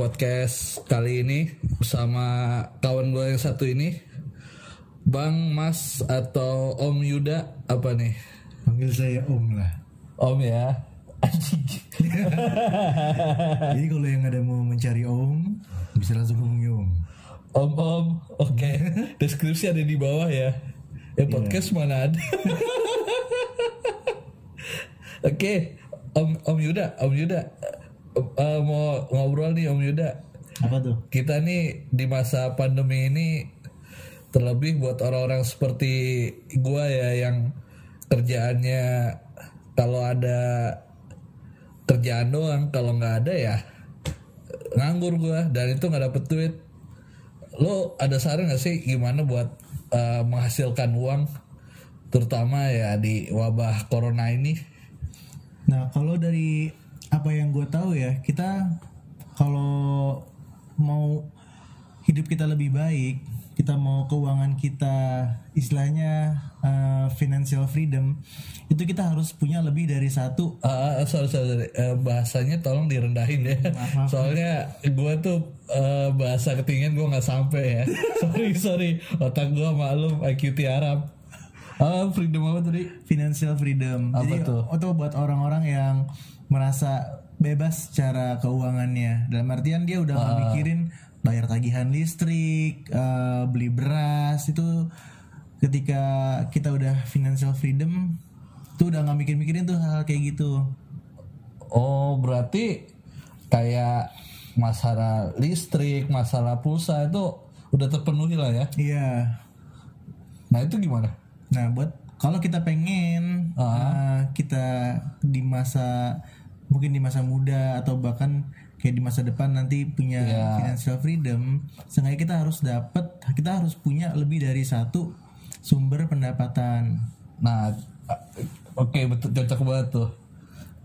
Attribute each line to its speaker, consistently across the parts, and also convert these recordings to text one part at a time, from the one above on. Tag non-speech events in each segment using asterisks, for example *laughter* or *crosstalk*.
Speaker 1: podcast kali ini bersama kawan gue yang satu ini Bang Mas atau Om Yuda apa nih?
Speaker 2: Panggil saya Om lah.
Speaker 1: Om ya. *laughs* Anjing.
Speaker 2: Jadi kalau yang ada mau mencari Om, bisa langsung hubungi Om.
Speaker 1: Om Om, oke. Deskripsi ada di bawah ya. Ya podcast mana ada. *laughs* Oke, Om Om Yuda, Om Yuda Eh, mau ngobrol nih Om Yuda.
Speaker 2: Apa tuh?
Speaker 1: Kita nih di masa pandemi ini terlebih buat orang-orang seperti gua ya yang kerjaannya kalau ada kerjaan doang, kalau nggak ada ya nganggur gua dan itu nggak dapet duit. Lo ada saran gak sih gimana buat eh, menghasilkan uang terutama ya di wabah corona ini?
Speaker 2: Nah kalau dari apa yang gue tahu ya, kita kalau mau hidup kita lebih baik, kita mau keuangan kita istilahnya uh, financial freedom, itu kita harus punya lebih dari satu
Speaker 1: Eh, sorry, sorry, sorry. Eh, bahasanya tolong direndahin ya. Soalnya gue tuh eh, bahasa ketinggian gue nggak sampai ya. *laughs* sorry sorry. Otak gue maklum IQ tiarap. Ah freedom apa tadi?
Speaker 2: financial freedom.
Speaker 1: Apa
Speaker 2: Jadi
Speaker 1: tuh?
Speaker 2: itu buat orang-orang yang merasa bebas secara keuangannya. Dalam artian dia udah
Speaker 1: Ah.
Speaker 2: nggak mikirin bayar tagihan listrik, eh, beli beras itu ketika kita udah financial freedom tuh udah nggak mikir-mikirin tuh hal kayak gitu.
Speaker 1: Oh berarti kayak masalah listrik, masalah pulsa itu udah terpenuhi lah ya.
Speaker 2: Iya.
Speaker 1: Nah itu gimana?
Speaker 2: Nah, buat kalau kita pengen uh, kita di masa mungkin di masa muda atau bahkan kayak di masa depan nanti punya
Speaker 1: Iya.
Speaker 2: financial freedom, seenggaknya kita harus dapat, kita harus punya lebih dari satu sumber pendapatan.
Speaker 1: Nah oke betul cocok banget tuh.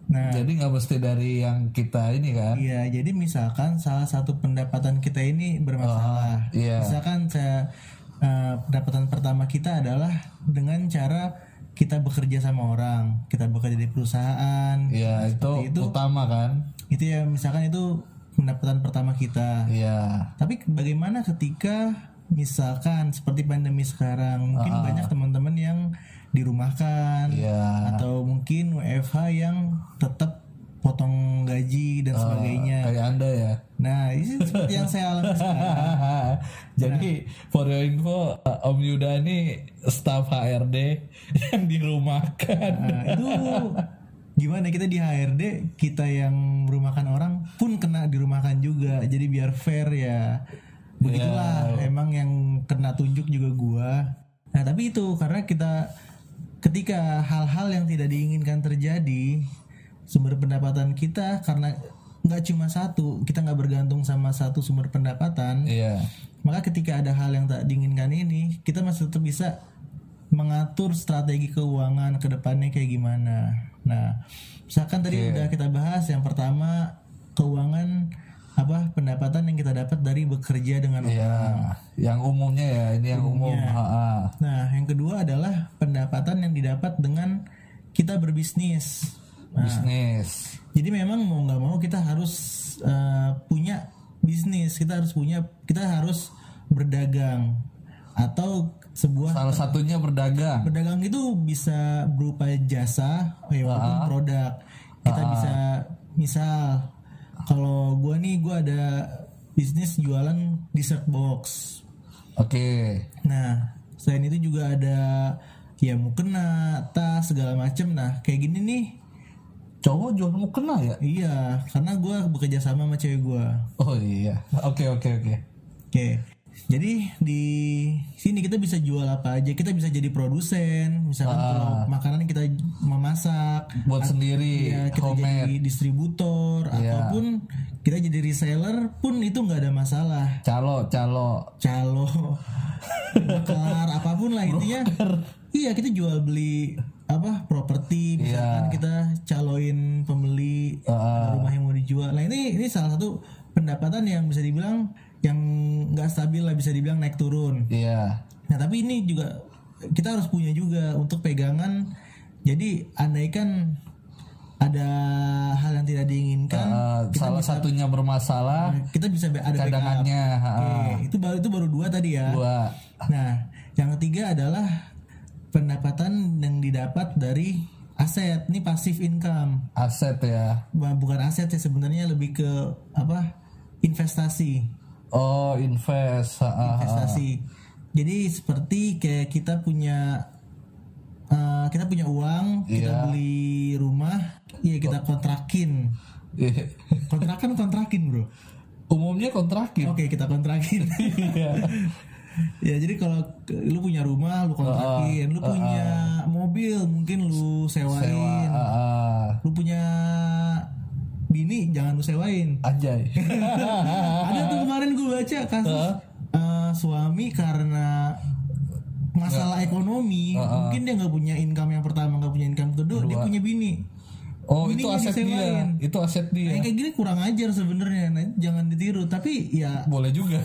Speaker 2: Nah,
Speaker 1: Jadi nggak mesti dari yang kita ini kan?
Speaker 2: iya, jadi misalkan salah satu pendapatan kita ini bermasalah.
Speaker 1: iya.
Speaker 2: Misalkan saya uh, pendapatan pertama kita adalah dengan cara kita bekerja sama orang, kita bekerja di perusahaan,
Speaker 1: Ya itu, utama kan?
Speaker 2: itu ya misalkan itu pendapatan pertama kita
Speaker 1: Iya.
Speaker 2: tapi bagaimana ketika misalkan seperti pandemi sekarang mungkin banyak teman-teman yang dirumahkan
Speaker 1: Iya.
Speaker 2: atau mungkin WFH yang tetap potong gaji dan sebagainya.
Speaker 1: Kayak anda ya.
Speaker 2: nah ini seperti yang saya alami sekarang. *laughs*
Speaker 1: Jadi for your info uh, Om Yuda ini staff HRD yang dirumahkan.
Speaker 2: nah, itu gimana? Kita di HRD kita yang merumahkan orang pun kena dirumahkan juga. Jadi biar fair ya. Begitulah emang yang kena tunjuk juga gua. Nah tapi itu karena kita ketika hal-hal yang tidak diinginkan terjadi sumber pendapatan kita karena nggak cuma satu kita nggak bergantung sama satu sumber pendapatan
Speaker 1: Iya.
Speaker 2: maka ketika ada hal yang tak diinginkan ini kita masih tetap bisa mengatur strategi keuangan ke depannya kayak gimana. Nah, misalkan tadi udah kita bahas yang pertama keuangan apa pendapatan yang kita dapat dari bekerja dengan orang.
Speaker 1: Iya. Yang umumnya ya ini yang umum. Ha-ha.
Speaker 2: Nah, yang kedua adalah pendapatan yang didapat dengan kita berbisnis.
Speaker 1: Bisnis.
Speaker 2: Jadi memang mau nggak mau kita harus eh, punya bisnis, kita harus punya, kita harus berdagang. Atau sebuah
Speaker 1: Salah satunya berdagang.
Speaker 2: berdagang itu bisa berupa jasa ya walaupun produk. Kita bisa misal kalau gua nih gua ada bisnis jualan dessert box.
Speaker 1: Oke.
Speaker 2: nah selain itu juga ada ya mukena tas segala macem. Nah kayak gini nih
Speaker 1: Cowok jual mau kena ya?
Speaker 2: iya karena gua bekerja sama sama cewek gua
Speaker 1: Oh iya. Oke oke oke.
Speaker 2: oke jadi di sini kita bisa jual apa aja kita bisa jadi produsen misalkan kalau makanan kita memasak
Speaker 1: Buat sendiri.
Speaker 2: Ya, kita
Speaker 1: homemade.
Speaker 2: jadi distributor
Speaker 1: Iya.
Speaker 2: ataupun kita jadi reseller pun itu nggak ada masalah.
Speaker 1: Calo calo.
Speaker 2: Calo, *laughs* kelar apa pun lah intinya. Iya kita jual beli apa properti misalkan kita caloin pembeli rumah yang mau dijual. Nah ini ini salah satu pendapatan yang bisa dibilang yang nggak stabil lah bisa dibilang naik turun.
Speaker 1: Iya.
Speaker 2: Nah tapi ini juga kita harus punya juga untuk pegangan. Jadi andaikan ada hal yang tidak diinginkan
Speaker 1: Uh, salah satunya bermasalah
Speaker 2: kita bisa ada
Speaker 1: cadangannya ha,
Speaker 2: Oke, itu baru itu baru dua tadi ya.
Speaker 1: dua
Speaker 2: Nah, yang ketiga adalah pendapatan yang didapat dari aset. Ini passive income.
Speaker 1: aset ya
Speaker 2: Bukan aset ya sebenarnya lebih ke apa? Investasi.
Speaker 1: oh invest ha, ha, ha.
Speaker 2: Investasi. Jadi seperti kayak kita punya eh, kita punya uang, kita
Speaker 1: Iya.
Speaker 2: beli rumah, iya kita kontrakin.
Speaker 1: Ih,
Speaker 2: Kontrakan kontrakin, Bro.
Speaker 1: umumnya kontrakin
Speaker 2: Oke, kita kontrakin. *laughs* Ya, jadi kalau lu punya rumah, lu kontrakin, lu punya mobil, mungkin lu
Speaker 1: sewa
Speaker 2: sewain. Lu punya bini, jangan lu sewain.
Speaker 1: anjay. *laughs*
Speaker 2: Ada tuh kemarin gue baca kasus eh, suami karena masalah ekonomi, mungkin dia nggak punya income yang pertama, nggak punya income kedua, dia punya bini.
Speaker 1: Oh itu aset dia
Speaker 2: disewain.
Speaker 1: itu aset
Speaker 2: Nah,
Speaker 1: dia
Speaker 2: yang kayak gini kurang ajar sebenarnya, nah, jangan ditiru. Tapi ya
Speaker 1: boleh juga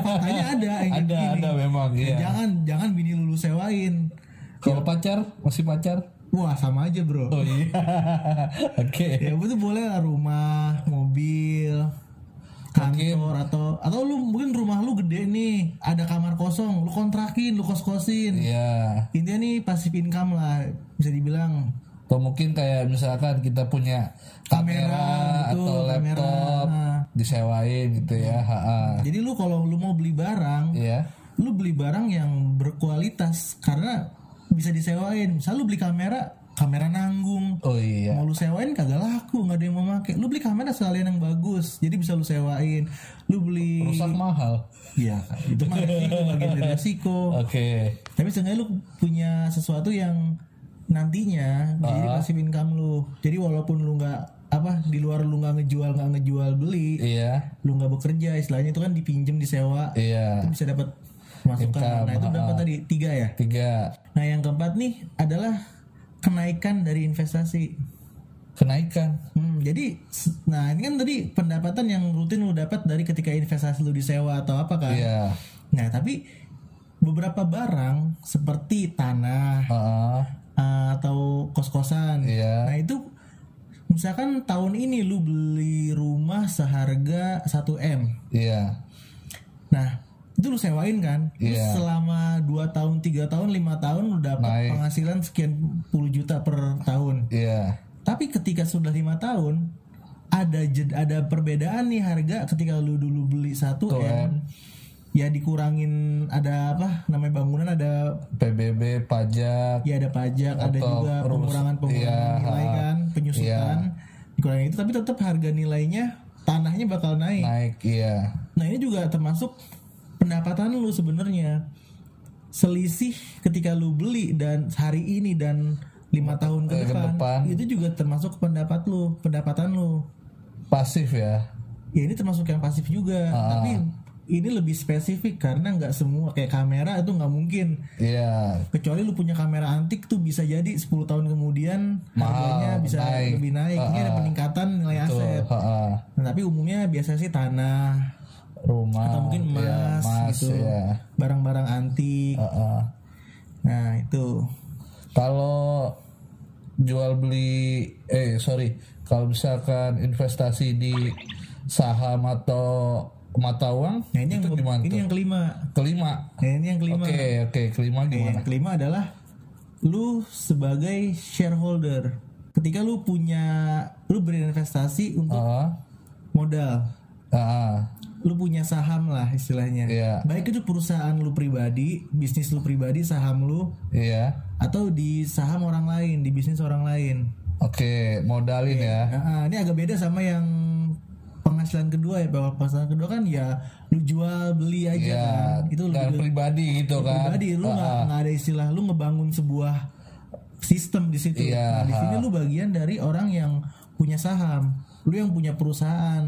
Speaker 2: faktanya ada *laughs* yang
Speaker 1: ada
Speaker 2: gini.
Speaker 1: ada memang
Speaker 2: Ya,
Speaker 1: iya
Speaker 2: jangan jangan bini lu sewain.
Speaker 1: kalau pacar masih pacar
Speaker 2: Wah sama aja bro.
Speaker 1: oh iya *laughs* oke
Speaker 2: Ya itu boleh lah rumah, mobil, kantor atau atau lu mungkin rumah lu gede nih, ada kamar kosong, lu kontrakin, lu kos kosin.
Speaker 1: iya
Speaker 2: Intinya nih pasif income lah bisa dibilang.
Speaker 1: Atau mungkin kayak misalkan kita punya kamera,
Speaker 2: Kamera, betul,
Speaker 1: atau
Speaker 2: kamera.
Speaker 1: laptop
Speaker 2: Nah.
Speaker 1: disewain gitu ya ha, ha.
Speaker 2: Jadi lu kalau lu mau beli barang,
Speaker 1: iya
Speaker 2: lu beli barang yang berkualitas karena bisa disewain. Misal lu beli kamera, kamera nanggung.
Speaker 1: oh iya
Speaker 2: Mau lu sewain kagak laku, nggak ada yang mau make. Lu beli kamera sekalian yang bagus, jadi bisa lu sewain. Lu beli
Speaker 1: rusak mahal
Speaker 2: Iya, itu mah *laughs* resiko bagian dari resiko.
Speaker 1: oke
Speaker 2: Tapi seenggaknya lu punya sesuatu yang nantinya bisa jadi passive income lu. Jadi walaupun lu nggak apa di luar lu nggak ngejual nggak ngejual beli,
Speaker 1: iya
Speaker 2: lu nggak bekerja, istilahnya itu kan dipinjem disewa,
Speaker 1: iya
Speaker 2: itu bisa dapat masukan.
Speaker 1: Income,
Speaker 2: Nah itu berapa tadi tiga ya.
Speaker 1: tiga
Speaker 2: Nah yang keempat nih adalah kenaikan dari investasi.
Speaker 1: kenaikan
Speaker 2: Hmm, jadi, nah ini kan tadi pendapatan yang rutin lu dapat dari ketika investasi lu disewa atau apa kan?
Speaker 1: iya
Speaker 2: Nah, tapi beberapa barang seperti tanah
Speaker 1: Ha, ha.
Speaker 2: Uh, atau kos-kosan.
Speaker 1: Iya.
Speaker 2: Nah, itu misalkan tahun ini lu beli rumah seharga 1M.
Speaker 1: iya
Speaker 2: Nah, itu lu sewain kan? Terus
Speaker 1: Iya.
Speaker 2: selama 2 tahun, 3 tahun, 5 tahun lu dapat
Speaker 1: Naik.
Speaker 2: penghasilan sekian puluh juta per tahun.
Speaker 1: iya
Speaker 2: Tapi ketika sudah lima tahun ada jed, ada perbedaan nih harga ketika lu dulu beli 1
Speaker 1: Tuh,
Speaker 2: M. Ya dikurangin ada apa? Namanya bangunan ada
Speaker 1: PBB pajak.
Speaker 2: Ya ada pajak ada juga pengurangan pengurangan
Speaker 1: iya,
Speaker 2: nilai kan penyusutan. dikurangin itu tapi tetap harga nilainya tanahnya bakal naik.
Speaker 1: naik iya.
Speaker 2: Nah ini juga termasuk pendapatan lu sebenarnya. Selisih ketika lu beli dan hari ini dan lima tahun ke
Speaker 1: Eh, ke
Speaker 2: depan,
Speaker 1: depan.
Speaker 2: itu juga termasuk pendapat lu pendapatan lu.
Speaker 1: Pasif ya?
Speaker 2: Ya ini termasuk yang pasif juga.
Speaker 1: Ah.
Speaker 2: tapi ini lebih spesifik karena nggak semua kayak kamera itu nggak mungkin.
Speaker 1: Iya.
Speaker 2: Kecuali lu punya kamera antik tuh bisa jadi 10 tahun kemudian harganya
Speaker 1: Mahal,
Speaker 2: bisa
Speaker 1: naik.
Speaker 2: lebih naik. Ini ada peningkatan nilai
Speaker 1: tuh
Speaker 2: aset.
Speaker 1: ha, ha.
Speaker 2: nah, tapi umumnya biasa sih tanah
Speaker 1: rumah
Speaker 2: atau mungkin emas,
Speaker 1: iya, emas
Speaker 2: gitu.
Speaker 1: ya
Speaker 2: barang-barang antik.
Speaker 1: Ha, ha.
Speaker 2: nah itu.
Speaker 1: Kalau jual beli eh sorry. Kalau misalkan investasi di saham atau mata uang
Speaker 2: nah ini yang
Speaker 1: gimana
Speaker 2: ini
Speaker 1: tuh?
Speaker 2: yang kelima.
Speaker 1: Kelima.
Speaker 2: Nah ini yang kelima.
Speaker 1: Oke oke kelima
Speaker 2: Nah,
Speaker 1: gimana?
Speaker 2: yang kelima adalah lu sebagai shareholder. Ketika lu punya lu berinvestasi untuk
Speaker 1: Ah,
Speaker 2: modal.
Speaker 1: Ah,
Speaker 2: lu punya saham lah istilahnya.
Speaker 1: Iya.
Speaker 2: baik itu perusahaan lu pribadi bisnis lu pribadi saham lu
Speaker 1: iya.
Speaker 2: atau di saham orang lain di bisnis orang lain.
Speaker 1: Oke modalin ya.
Speaker 2: Nah, ah, ini agak beda sama yang penghasilan kedua ya bahwa penghasilan kedua kan ya lu jual beli aja
Speaker 1: Iya,
Speaker 2: kan. Itu lebih
Speaker 1: pribadi gitu kan.
Speaker 2: Pribadi lu nggak nggak ada istilah lu ngebangun sebuah sistem di situ.
Speaker 1: Iya,
Speaker 2: nah, di sini lu bagian dari orang yang punya saham lu yang punya perusahaan.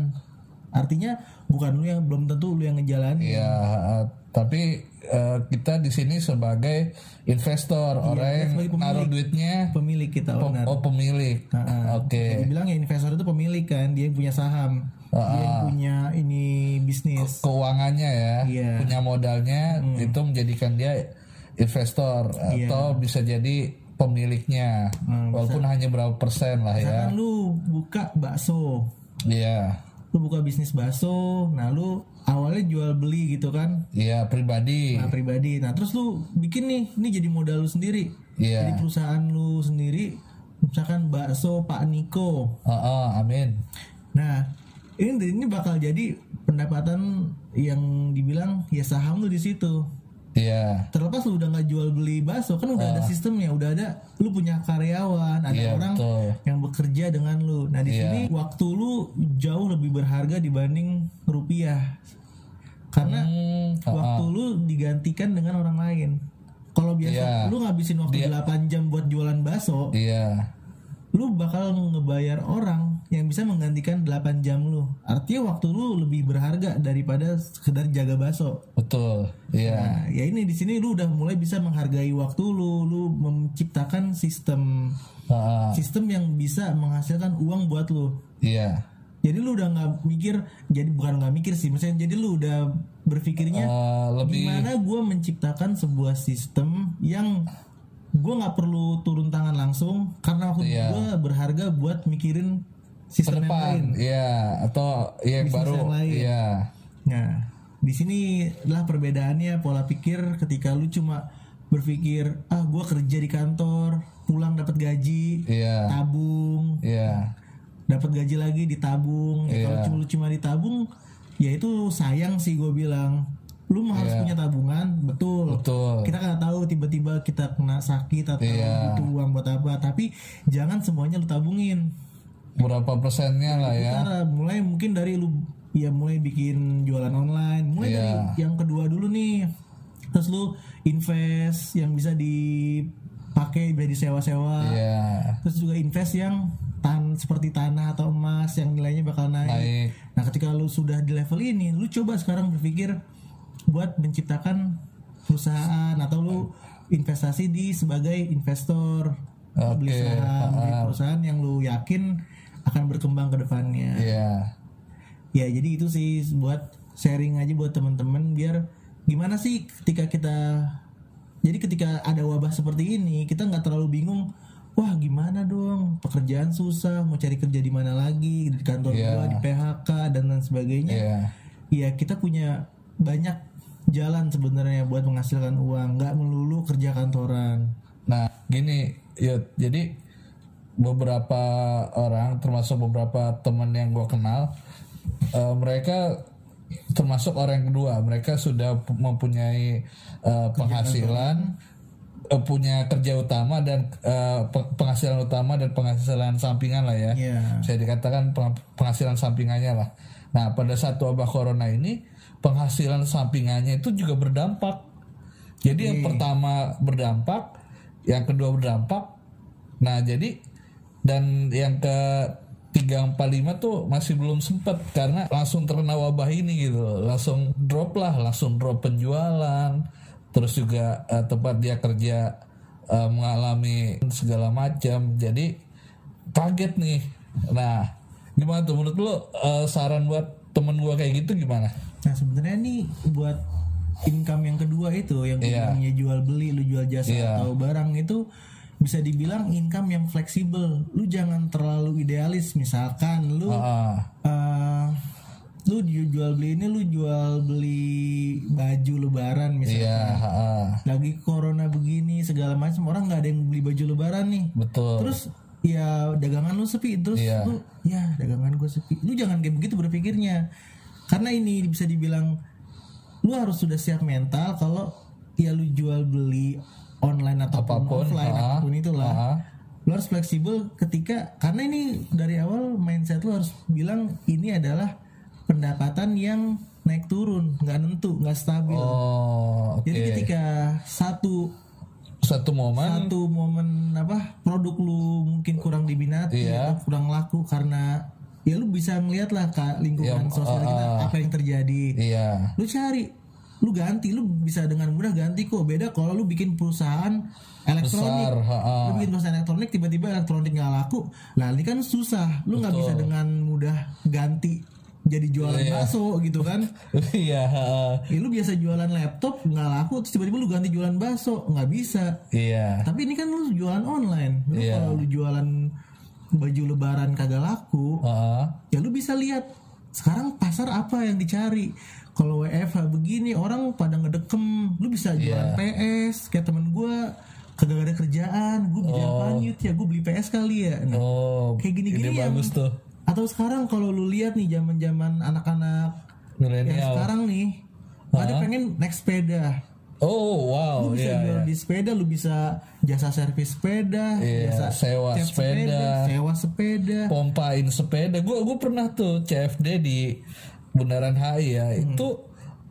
Speaker 2: Artinya bukan lu yang belum tentu lu yang ngejalanin.
Speaker 1: Iya, ah, tapi eh, kita di sini sebagai investor. Orang yang
Speaker 2: Iya, sebagai pemilik.
Speaker 1: naruh duitnya
Speaker 2: pemilik kita
Speaker 1: pem-
Speaker 2: owner
Speaker 1: oh pemilik.
Speaker 2: Ah,
Speaker 1: oke.
Speaker 2: Jadi bilang ya investor itu pemilik kan dia yang punya saham. Dia yang punya ini bisnis.
Speaker 1: Keuangannya ya
Speaker 2: Iya.
Speaker 1: punya modalnya
Speaker 2: Hmm.
Speaker 1: itu menjadikan dia investor
Speaker 2: Iya.
Speaker 1: atau bisa jadi pemiliknya. Walaupun hanya berapa persen lah ya.
Speaker 2: Misalkan lu buka bakso,
Speaker 1: iya.
Speaker 2: Lu buka bisnis bakso, nah lu awalnya jual beli gitu kan,
Speaker 1: iya pribadi
Speaker 2: nah, pribadi. Nah terus lu bikin nih, ini jadi modal lu sendiri.
Speaker 1: iya
Speaker 2: Jadi perusahaan lu sendiri, misalkan bakso Pak Niko.
Speaker 1: Heeh, amin
Speaker 2: Nah ini ini bakal jadi pendapatan yang dibilang ya saham lu di situ.
Speaker 1: Iya
Speaker 2: Terlepas lu udah nggak jual beli bakso kan udah ada sistemnya, udah ada lu punya karyawan, ada
Speaker 1: Iya,
Speaker 2: orang
Speaker 1: betul.
Speaker 2: yang bekerja dengan lu. Nah di
Speaker 1: Iya.
Speaker 2: sini waktu lu jauh lebih berharga dibanding rupiah, karena
Speaker 1: Hmm,
Speaker 2: waktu lu digantikan dengan orang lain. Kalau biasa
Speaker 1: Iya.
Speaker 2: lu ngabisin waktu 8 jam buat jualan bakso,
Speaker 1: iya
Speaker 2: lu bakal ngebayar orang yang bisa menggantikan 8 jam lu. Artinya waktu lu lebih berharga daripada sekedar jaga bakso.
Speaker 1: betul iya
Speaker 2: Nah, ya ini di sini lu udah mulai bisa menghargai waktu lu, lu menciptakan sistem
Speaker 1: Heeh,
Speaker 2: sistem yang bisa menghasilkan uang buat lu.
Speaker 1: iya
Speaker 2: Jadi lu udah nggak mikir, jadi bukan nggak mikir sih, misalnya jadi lu udah berpikirnya
Speaker 1: Eh, lebih
Speaker 2: gimana gue menciptakan sebuah sistem yang gue nggak perlu turun tangan langsung karena waktu
Speaker 1: Iya.
Speaker 2: gue berharga buat mikirin sistem yang lain.
Speaker 1: iya atau yang
Speaker 2: Bisnis
Speaker 1: baru.
Speaker 2: yang lain.
Speaker 1: iya.
Speaker 2: Nah, di sini lah perbedaannya pola pikir ketika lu cuma berpikir ah gue kerja di kantor pulang dapat gaji
Speaker 1: iya.
Speaker 2: tabung.
Speaker 1: Iya.
Speaker 2: Dapat gaji lagi ditabung. Ya, kalau
Speaker 1: Iya.
Speaker 2: cuma lu cuma ditabung ya itu sayang sih gue bilang. Lu mah harus punya tabungan betul.
Speaker 1: Iya. betul.
Speaker 2: Kita nggak tahu tiba-tiba kita kena sakit atau
Speaker 1: Iya.
Speaker 2: butuh uang buat apa tapi jangan semuanya lu tabungin
Speaker 1: berapa persennya lah ya?
Speaker 2: Cara mulai mungkin dari lu ya mulai bikin jualan online. Mulai
Speaker 1: Iya.
Speaker 2: dari yang kedua dulu nih. Terus lu invest yang bisa dipakai bisa disewa-sewa.
Speaker 1: Iya.
Speaker 2: Terus juga invest yang tan seperti tanah atau emas yang nilainya bakal naik.
Speaker 1: Naik.
Speaker 2: Nah, ketika lu sudah di level ini, lu coba sekarang berpikir buat menciptakan perusahaan atau lu investasi di sebagai investor. Beli
Speaker 1: Oke,
Speaker 2: saham di perusahaan yang lu yakin akan berkembang ke depannya.
Speaker 1: iya
Speaker 2: Ya, jadi itu sih buat sharing aja buat teman-teman biar gimana sih ketika kita jadi ketika ada wabah seperti ini, kita nggak terlalu bingung. Wah, gimana dong? Pekerjaan susah, mau cari kerja di mana lagi? Di kantor
Speaker 1: Iya.
Speaker 2: gua, di PHK dan lain sebagainya.
Speaker 1: iya
Speaker 2: Iya, kita punya banyak jalan sebenarnya buat menghasilkan uang, nggak melulu kerja kantoran.
Speaker 1: Nah, gini, Yud. Jadi beberapa orang, termasuk beberapa teman yang gue kenal, eh, mereka termasuk orang yang kedua, mereka sudah mempunyai eh, penghasilan, eh, punya kerja utama dan pe- penghasilan utama dan penghasilan sampingan lah ya.
Speaker 2: Iya.
Speaker 1: Saya dikatakan peng- penghasilan sampingannya lah. Nah, pada saat wabah corona ini, penghasilan sampingannya itu juga berdampak. Jadi yang pertama berdampak, yang kedua berdampak. Nah, jadi dan yang ke tiga empat lima tuh masih belum sempet karena langsung terkena wabah ini gitu, langsung drop lah, langsung drop penjualan, terus juga eh, tempat dia kerja eh, mengalami segala macam, jadi kaget nih. Nah, gimana tuh menurut lo eh, saran buat temen gua kayak gitu gimana?
Speaker 2: Nah, sebenarnya nih buat income yang kedua itu yang namanya jual beli, lu jual jasa
Speaker 1: Iya.
Speaker 2: atau barang itu bisa dibilang income yang fleksibel. Lu jangan terlalu idealis. Misalkan lu
Speaker 1: Ah,
Speaker 2: eh, lu ju- jual beli ini lu jual beli baju lebaran misalnya.
Speaker 1: iya, ah,
Speaker 2: Lagi corona begini segala macam orang nggak ada yang beli baju lebaran nih.
Speaker 1: betul.
Speaker 2: Terus ya dagangan lu sepi terus
Speaker 1: Iya.
Speaker 2: lu ya dagangan gue sepi. Lu jangan kayak begitu berpikirnya. Karena ini bisa dibilang lu harus sudah siap mental kalau ya lu jual beli online ataupun
Speaker 1: Apa pun,
Speaker 2: offline
Speaker 1: ah,
Speaker 2: apa pun itulah.
Speaker 1: ah.
Speaker 2: Lu harus fleksibel ketika karena ini dari awal mindset lu harus bilang ini adalah pendapatan yang naik turun, nggak nentu, nggak stabil.
Speaker 1: Oh, oke.
Speaker 2: Jadi ketika satu
Speaker 1: Satu momen,
Speaker 2: satu momen apa produk lu mungkin kurang diminati
Speaker 1: Iya.
Speaker 2: atau kurang laku karena ya lu bisa ngeliat lah kak lingkungan
Speaker 1: Ya,
Speaker 2: sosial kita apa yang terjadi
Speaker 1: iya,
Speaker 2: lu cari lu ganti lu bisa dengan mudah ganti kok. Beda kalau lu bikin perusahaan elektronik.
Speaker 1: Besar, ha,
Speaker 2: lu bikin perusahaan elektronik tiba-tiba elektronik nggak laku. Lah ini kan susah. Lu nggak bisa dengan mudah ganti jadi jualan bakso gitu kan? *laughs*
Speaker 1: Iya, heeh.
Speaker 2: ya lu biasa jualan laptop nggak laku terus tiba-tiba lu ganti jualan bakso nggak bisa.
Speaker 1: Iya,
Speaker 2: tapi ini kan lu jualan online. Lu
Speaker 1: Iya.
Speaker 2: kalau lu jualan baju lebaran kagak laku
Speaker 1: heeh.
Speaker 2: ya lu bisa lihat sekarang pasar apa yang dicari kalau WFH begini orang pada ngedekem lu bisa jualan PS kayak temen gua kagak ada kerjaan gue beli apaan Yud? ya gue beli PS kali ya nah,
Speaker 1: Oh,
Speaker 2: kayak gini-gini
Speaker 1: bagus tuh.
Speaker 2: atau sekarang kalau lu lihat nih zaman-zaman anak-anak yang sekarang nih ada pengen naik sepeda
Speaker 1: Oh, wow,
Speaker 2: lu bisa
Speaker 1: iya,
Speaker 2: jual
Speaker 1: iya.
Speaker 2: di sepeda lu bisa jasa servis sepeda
Speaker 1: Iya,
Speaker 2: jasa
Speaker 1: sewa
Speaker 2: cat
Speaker 1: sepeda.
Speaker 2: sewa sepeda
Speaker 1: Pompain sepeda. Gue gue pernah tuh CFD di Bundaran HI ya.
Speaker 2: Hmm.
Speaker 1: Itu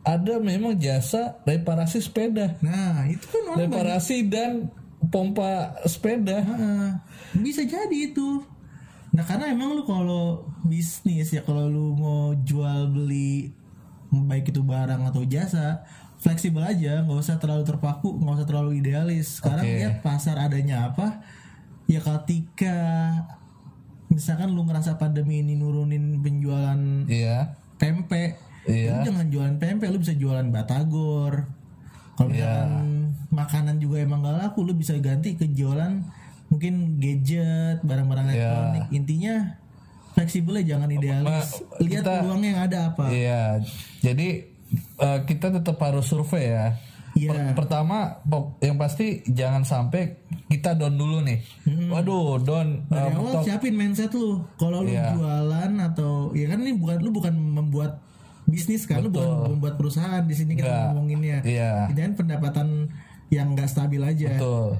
Speaker 1: ada memang jasa reparasi sepeda.
Speaker 2: nah itu kan orang
Speaker 1: Reparasi dan pompa sepeda.
Speaker 2: Heeh. bisa jadi itu nah karena emang lu kalau bisnis ya kalau lu mau jual beli baik itu barang atau jasa fleksibel aja nggak usah terlalu terpaku nggak usah terlalu idealis sekarang
Speaker 1: Oke.
Speaker 2: lihat pasar adanya apa ya ketika misalkan lu ngerasa pandemi ini nurunin penjualan
Speaker 1: Iya.
Speaker 2: Pempek
Speaker 1: Iya.
Speaker 2: lu jangan jualan pempek lu bisa jualan batagor kalau
Speaker 1: Iya.
Speaker 2: makanan juga emang gak laku lu bisa ganti ke jualan mungkin gadget barang-barang
Speaker 1: Iya.
Speaker 2: elektronik intinya fleksibel ya jangan idealis lihat
Speaker 1: kita-
Speaker 2: peluangnya yang ada apa
Speaker 1: Iya. Jadi eh, kita tetap harus survei ya.
Speaker 2: Iya.
Speaker 1: Per- pertama yang pasti jangan sampai kita down dulu nih. Waduh, down
Speaker 2: dari
Speaker 1: eh,
Speaker 2: awal
Speaker 1: mentok.
Speaker 2: siapin mindset lu kalau lu
Speaker 1: Iya.
Speaker 2: jualan atau ya kan ini bukan lu bukan membuat bisnis kan lu bukan membuat perusahaan di sini kita
Speaker 1: Enggak.
Speaker 2: ngomonginnya
Speaker 1: Iya.
Speaker 2: ini kan pendapatan yang nggak stabil aja
Speaker 1: Betul.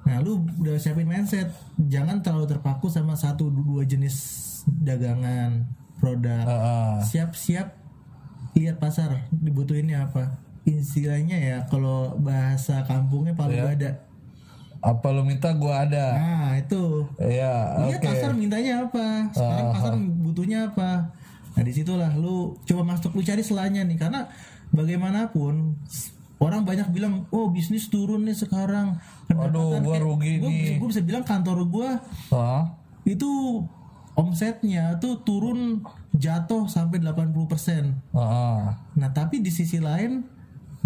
Speaker 2: Nah, lu udah siapin mindset, jangan terlalu terpaku sama satu dua jenis dagangan produk. Siap-siap lihat pasar dibutuhinnya apa. Istilahnya ya kalau bahasa kampungnya palu
Speaker 1: Iya.
Speaker 2: gada.
Speaker 1: Apa lu minta gua ada.
Speaker 2: Nah, itu.
Speaker 1: Iya,
Speaker 2: Lihat
Speaker 1: oke.
Speaker 2: pasar mintanya apa. Sekarang pasar butuhnya apa. Nah, di situlah lu coba masuk lu cari selanya nih karena bagaimanapun orang banyak bilang, "Oh, bisnis turun nih sekarang."
Speaker 1: Waduh, gua rugi
Speaker 2: gua,
Speaker 1: nih.
Speaker 2: Gue bisa bilang kantor gua
Speaker 1: Hah?
Speaker 2: itu omsetnya tuh turun jatuh sampai 80%.
Speaker 1: Heeh.
Speaker 2: Nah, tapi di sisi lain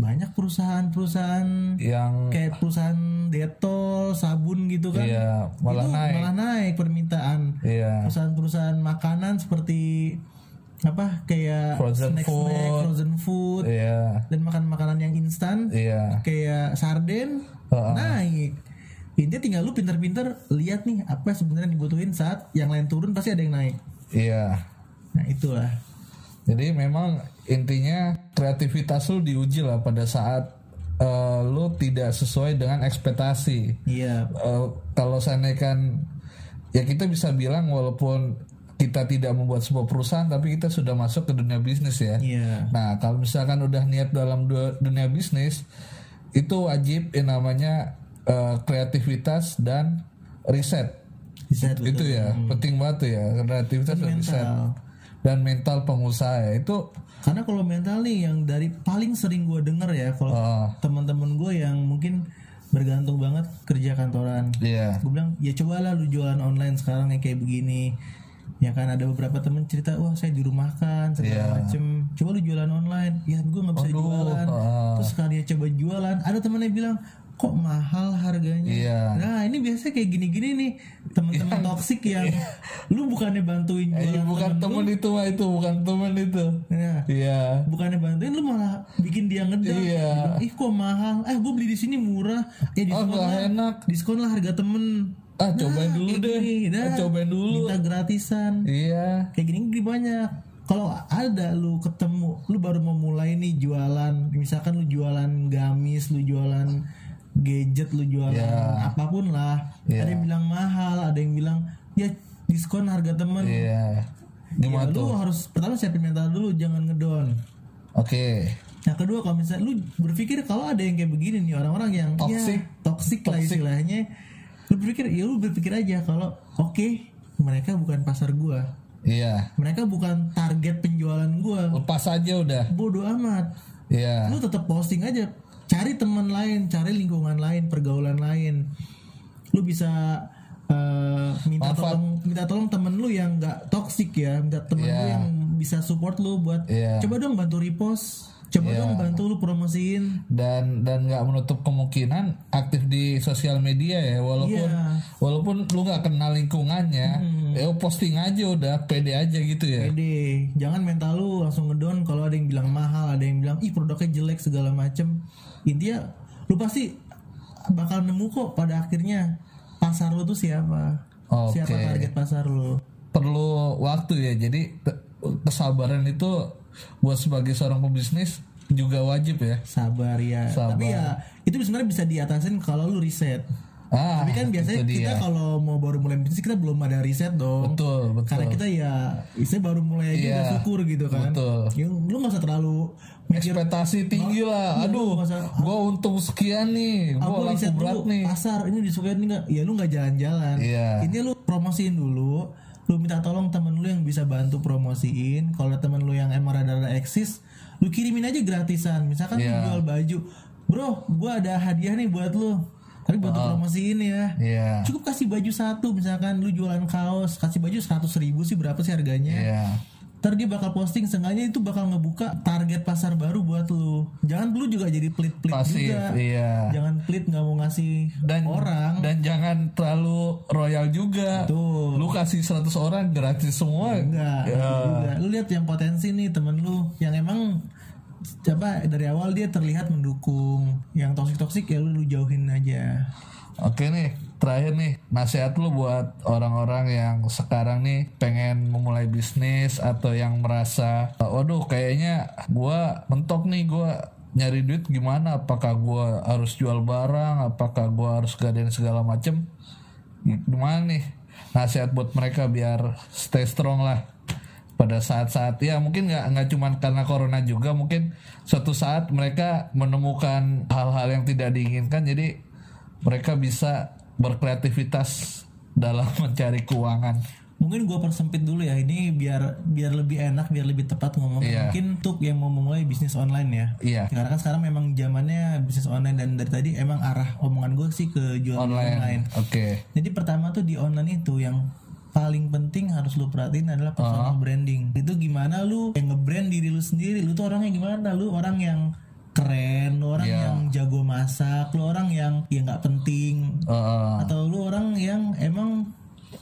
Speaker 2: banyak perusahaan-perusahaan
Speaker 1: Yang
Speaker 2: kayak perusahaan detol, sabun gitu kan.
Speaker 1: iya malah
Speaker 2: itu
Speaker 1: naik.
Speaker 2: malah naik permintaan.
Speaker 1: Iya.
Speaker 2: Perusahaan-perusahaan makanan seperti apa kayak
Speaker 1: Frozen
Speaker 2: snack,
Speaker 1: food.
Speaker 2: snack, frozen food
Speaker 1: Iya.
Speaker 2: dan makan makanan yang instan
Speaker 1: Iya.
Speaker 2: kayak sarden
Speaker 1: Heeh.
Speaker 2: naik. Intinya tinggal lu pinter-pinter lihat nih apa sebenarnya yang dibutuhin saat yang lain turun pasti ada yang naik.
Speaker 1: Iya.
Speaker 2: Nah itulah.
Speaker 1: Jadi memang intinya kreativitas lu diuji lah pada saat eh, lu tidak sesuai dengan ekspektasi.
Speaker 2: Iya.
Speaker 1: Eh, kalau seandainya kan ya kita bisa bilang walaupun kita tidak membuat sebuah perusahaan tapi kita sudah masuk ke dunia bisnis ya.
Speaker 2: Iya.
Speaker 1: Nah kalau misalkan udah niat dalam du- dunia bisnis itu wajib yang namanya eh, kreativitas dan riset.
Speaker 2: Bisa tuh.
Speaker 1: Itu ya penting banget tuh ya kreativitas dan riset
Speaker 2: mental.
Speaker 1: Dan mental pengusaha ya. itu
Speaker 2: Karena kalau mental nih yang dari paling sering gue denger ya kalau
Speaker 1: oh,
Speaker 2: teman-teman gue yang mungkin bergantung banget kerja kantoran.
Speaker 1: iya
Speaker 2: Gue bilang ya cobalah lu jualan online sekarang yang kayak begini. Ya kan ada beberapa temen cerita wah saya dirumahkan segala
Speaker 1: Iya.
Speaker 2: macem. Coba lu jualan online. Ya gue nggak bisa
Speaker 1: Aduh,
Speaker 2: jualan.
Speaker 1: ah.
Speaker 2: Terus sekali dia coba jualan, ada temennya bilang kok mahal harganya.
Speaker 1: Iya.
Speaker 2: Nah ini biasanya kayak gini-gini nih teman-teman toksik yang lu bukannya bantuin
Speaker 1: Eh,
Speaker 2: jualan
Speaker 1: bukan
Speaker 2: temen
Speaker 1: temen itu mah itu bukan temen itu
Speaker 2: ya,
Speaker 1: iya
Speaker 2: bukannya bantuin lu malah bikin dia ngedel.
Speaker 1: Iya.
Speaker 2: Ih kok mahal? Eh gue beli di sini murah. Ya
Speaker 1: oh
Speaker 2: diskon
Speaker 1: nggak
Speaker 2: lah.
Speaker 1: enak
Speaker 2: Diskon lah harga temen.
Speaker 1: ah cobain dulu
Speaker 2: kayak
Speaker 1: deh
Speaker 2: gini, dah.
Speaker 1: Ah, cobain dulu
Speaker 2: Minta gratisan.
Speaker 1: iya
Speaker 2: Kayak gini gini banyak. Kalau ada lu ketemu, lu baru mau mulai nih jualan, misalkan lu jualan gamis, lu jualan gadget, lu jualan
Speaker 1: Iya.
Speaker 2: apa pun lah.
Speaker 1: Iya.
Speaker 2: Ada yang bilang mahal, ada yang bilang ya diskon harga temen.
Speaker 1: iya
Speaker 2: Ya, lu harus pertama siapin mental dulu, jangan ngedon.
Speaker 1: oke
Speaker 2: Nah kedua kalau misalnya lu berpikir kalau ada yang kayak begini nih orang-orang yang
Speaker 1: Toxic.
Speaker 2: ya, toxic lah istilahnya, lu berpikir ya lu berpikir aja kalau oke mereka bukan pasar gua,
Speaker 1: iya
Speaker 2: mereka bukan target penjualan gua,
Speaker 1: lepas aja udah
Speaker 2: bodoh amat.
Speaker 1: iya
Speaker 2: Lu tetap posting aja, cari teman lain, cari lingkungan lain, pergaulan lain. Lu bisa eh, minta
Speaker 1: Manfaat.
Speaker 2: tolong minta tolong temen lu yang nggak toxic ya, minta temen lu
Speaker 1: Iya.
Speaker 2: yang bisa support lu buat
Speaker 1: Iya.
Speaker 2: coba dong bantu repost coba dong bantu lu promosiin.
Speaker 1: Dan dan nggak menutup kemungkinan aktif di sosial media ya walaupun
Speaker 2: Iya.
Speaker 1: walaupun lu nggak kenal lingkungannya ya posting aja udah pede aja gitu ya.
Speaker 2: Pede. Jangan mental lu langsung ngedown kalau ada yang bilang mahal ada yang bilang ih produknya jelek segala macem. Intinya lu pasti bakal nemu kok pada akhirnya pasar lu tuh siapa.
Speaker 1: Oke.
Speaker 2: siapa target pasar lu.
Speaker 1: Perlu waktu ya jadi kesabaran itu buat sebagai seorang pebisnis juga wajib ya.
Speaker 2: Sabar ya.
Speaker 1: Sabar.
Speaker 2: tapi ya itu sebenarnya bisa diatasin kalau lu riset.
Speaker 1: Ah
Speaker 2: tapi kan biasanya kita kalau mau baru mulai bisnis kita belum ada riset dong.
Speaker 1: Betul betul.
Speaker 2: Karena kita ya istilah baru mulai aja
Speaker 1: Iya,
Speaker 2: udah syukur gitu kan.
Speaker 1: betul.
Speaker 2: Ya, lu gak usah terlalu mikir
Speaker 1: ekspektasi tinggi lah.
Speaker 2: Iya,
Speaker 1: aduh
Speaker 2: nggak usah-
Speaker 1: gua untung sekian nih. Gua laku
Speaker 2: riset
Speaker 1: berat
Speaker 2: dulu
Speaker 1: nih.
Speaker 2: Pasar ini disukain nih nggak? Ya lu nggak jalan-jalan.
Speaker 1: Iya.
Speaker 2: ini lu promosiin dulu lu minta tolong temen lu yang bisa bantu promosiin. Kalau temen lu yang emang rada-rada eksis lu kirimin aja gratisan. Misalkan lu
Speaker 1: Iya.
Speaker 2: jual baju bro gua ada hadiah nih buat lu. Tapi bantu promosiin ya.
Speaker 1: Iya.
Speaker 2: Cukup kasih baju satu misalkan lu jualan kaos kasih baju seratus ribu sih berapa sih harganya?
Speaker 1: Iya
Speaker 2: ntar dia bakal posting sengaja itu bakal ngebuka target pasar baru buat lu. Jangan lu juga jadi pelit-pelit
Speaker 1: pasif
Speaker 2: juga.
Speaker 1: iya.
Speaker 2: Jangan pelit nggak mau ngasih
Speaker 1: dan
Speaker 2: orang.
Speaker 1: dan jangan terlalu royal juga.
Speaker 2: Tuh
Speaker 1: lu kasih 100 orang gratis semua.
Speaker 2: Enggak
Speaker 1: Ya.
Speaker 2: juga. Lu lihat yang potensi nih temen lu yang emang coba dari awal dia terlihat mendukung. Yang toksik toksik ya lu, lu jauhin aja.
Speaker 1: Oke nih, terakhir nih nasihat lu buat orang-orang yang sekarang nih pengen memulai bisnis atau yang merasa, waduh kayaknya gua mentok nih gua nyari duit gimana? Apakah gua harus jual barang? Apakah gua harus gadein segala macem? Gimana nih nasihat buat mereka biar stay strong lah pada saat-saat ya mungkin nggak nggak cuma karena corona juga mungkin suatu saat mereka menemukan hal-hal yang tidak diinginkan jadi mereka bisa berkreativitas dalam *laughs* mencari keuangan.
Speaker 2: mungkin gua persempit dulu ya ini biar biar lebih enak biar lebih tepat ngomong
Speaker 1: Iya.
Speaker 2: mungkin untuk yang mau memulai bisnis online ya
Speaker 1: Iya,
Speaker 2: karena kan sekarang memang zamannya bisnis online dan dari tadi emang arah omongan gue sih ke jual online.
Speaker 1: online. Oke.
Speaker 2: Jadi pertama tuh di online itu yang paling penting harus lu perhatiin adalah personal branding. Itu gimana lu yang nge-brand diri lu sendiri. Lu tuh orangnya gimana? Lu orang yang keren, lu orang
Speaker 1: Iya.
Speaker 2: yang jago masak, lu orang yang ya nggak penting
Speaker 1: Heeh.
Speaker 2: atau lu orang yang emang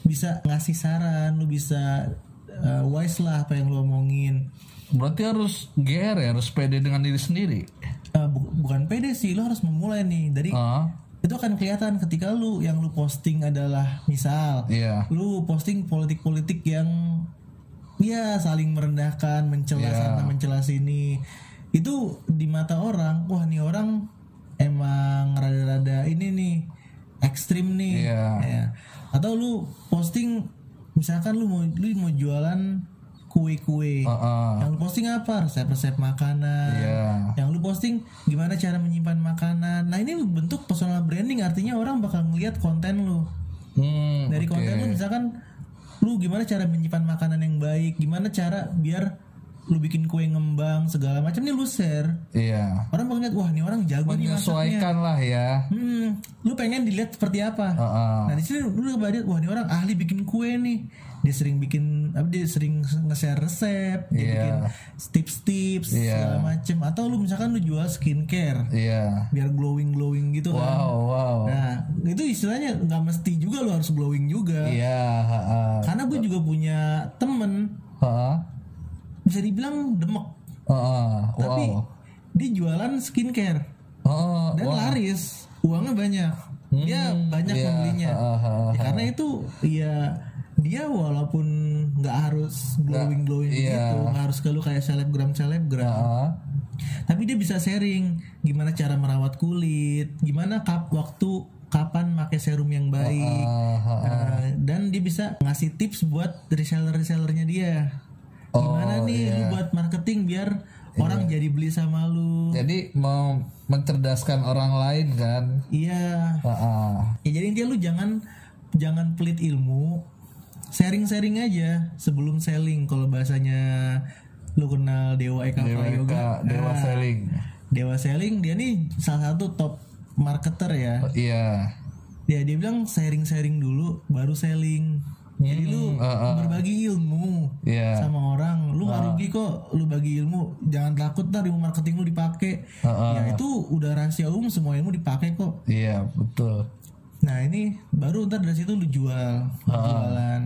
Speaker 2: bisa ngasih saran, lu bisa uh, wise lah apa yang lu omongin.
Speaker 1: berarti harus GR ya, harus pede dengan diri sendiri.
Speaker 2: Uh, bu- bukan pede sih, lu harus memulai nih dari
Speaker 1: Heeh.
Speaker 2: itu akan kelihatan ketika lu yang lu posting adalah misal
Speaker 1: Iya.
Speaker 2: lu posting politik-politik yang ya saling merendahkan, mencela
Speaker 1: Iya.
Speaker 2: sana, mencela sini. Itu di mata orang, wah nih orang emang rada-rada ini nih ekstrim nih.
Speaker 1: Iya.
Speaker 2: Ya. Atau lu posting misalkan lu mau lu mau jualan kue-kue.
Speaker 1: Heeh.
Speaker 2: Yang lu posting apa? Resep-resep makanan.
Speaker 1: Iya.
Speaker 2: Yang lu posting gimana cara menyimpan makanan. Nah, ini bentuk personal branding artinya orang bakal ngeliat konten lu.
Speaker 1: Hmm,
Speaker 2: Dari
Speaker 1: oke.
Speaker 2: konten lu misalkan lu gimana cara menyimpan makanan yang baik, gimana cara biar lu bikin kue ngembang segala macam nih lu share.
Speaker 1: Iya.
Speaker 2: Orang bakal lihat wah ini orang jago nih masaknya.
Speaker 1: Menyesuaikan lah ya.
Speaker 2: Hmm, lu pengen dilihat seperti apa?
Speaker 1: Heeh.
Speaker 2: Nah di sini lu lihat wah ini orang ahli bikin kue nih. Dia sering bikin apa dia sering nge-share resep, dia
Speaker 1: Iya.
Speaker 2: bikin tips-tips
Speaker 1: Iya.
Speaker 2: segala macem Atau lu misalkan lu jual skincare
Speaker 1: Iya.
Speaker 2: biar glowing glowing gitu kan.
Speaker 1: Wow, wow.
Speaker 2: Nah itu istilahnya nggak mesti juga lu harus glowing juga.
Speaker 1: Iya, heeh.
Speaker 2: Karena gue juga punya temen
Speaker 1: Heeh.
Speaker 2: Bisa dibilang demek,
Speaker 1: Heeh.
Speaker 2: tapi
Speaker 1: Wow.
Speaker 2: dia jualan skincare
Speaker 1: Heeh.
Speaker 2: dan laris, uangnya banyak, dia banyak
Speaker 1: iya,
Speaker 2: membelinya.
Speaker 1: heeh, heeh,
Speaker 2: Ya, karena itu ya dia walaupun nggak harus glowing glowing gitu, nggak harus ke lu kayak selebgram selebgram,
Speaker 1: Heeh.
Speaker 2: tapi dia bisa sharing gimana cara merawat kulit, gimana kap waktu kapan pakai serum yang baik.
Speaker 1: Heeh.
Speaker 2: Nah, dan dia bisa ngasih tips buat reseller resellernya dia. Gimana
Speaker 1: Oh,
Speaker 2: nih
Speaker 1: iya.
Speaker 2: lu buat marketing biar orang jadi beli sama lu?
Speaker 1: Jadi mau mencerdaskan orang lain kan.
Speaker 2: Iya.
Speaker 1: Heeh.
Speaker 2: Ya jadi intinya lu jangan jangan pelit ilmu, sharing-sharing aja sebelum selling kalau bahasanya lu kenal Dewa Eka
Speaker 1: Dewa. Eka, Dewa
Speaker 2: Nah,
Speaker 1: Selling.
Speaker 2: Dewa Selling dia nih salah satu top marketer ya.
Speaker 1: Iya.
Speaker 2: Ya dia bilang sharing-sharing dulu baru selling. Jadi lu
Speaker 1: ah, ah.
Speaker 2: berbagi ilmu
Speaker 1: Iya.
Speaker 2: sama orang, lu nggak rugi kok. Lu bagi ilmu, jangan takut ntar ilmu marketing lu dipakai.
Speaker 1: Ah, ah.
Speaker 2: Ya itu udah rahasia umum semua ilmu dipakai kok.
Speaker 1: Iya betul.
Speaker 2: Nah ini baru ntar dari situ lu jual, lu jualan.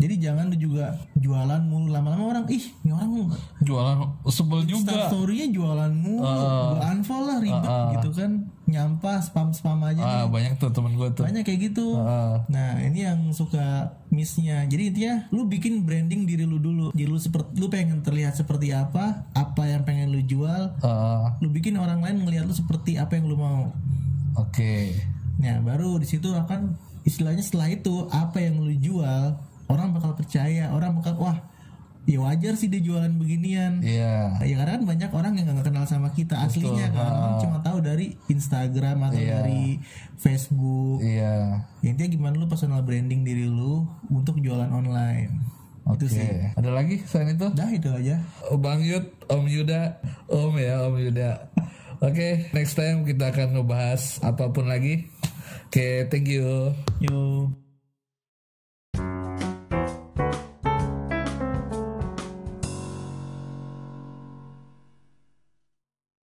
Speaker 2: Jadi jangan lu juga jualan mulu lama-lama orang ih ini orang
Speaker 1: Jualan sebel juga.
Speaker 2: story-nya jualan mulu, gua unfollow lah ribet gitu kan, nyampah spam spam aja.
Speaker 1: Ah banyak tuh temen gue tuh.
Speaker 2: Banyak kayak gitu.
Speaker 1: Ah.
Speaker 2: Nah ini yang suka missnya. Jadi intinya lu bikin branding diri lu dulu. Jadi lu seperti lu pengen terlihat seperti apa, apa yang pengen lu jual,
Speaker 1: Ah,
Speaker 2: lu bikin orang lain ngelihat lu seperti apa yang lu mau.
Speaker 1: Oke.
Speaker 2: Nah baru di situ akan istilahnya setelah itu apa yang lu jual orang bakal percaya, orang bakal wah ya wajar sih dia jualan beginian.
Speaker 1: Iya.
Speaker 2: Ya karena kan banyak orang yang gak kenal sama kita aslinya kan Orang cuma tahu dari Instagram atau dari Facebook.
Speaker 1: Iya.
Speaker 2: Intinya gimana lu personal branding diri lu untuk jualan online.
Speaker 1: Oke. Ada lagi selain itu?
Speaker 2: Dah itu aja.
Speaker 1: Bang Yud, Om Yuda, Om ya, Om Yuda. Oke, next time kita akan ngebahas apa pun lagi. Oke, thank you.
Speaker 2: Yo.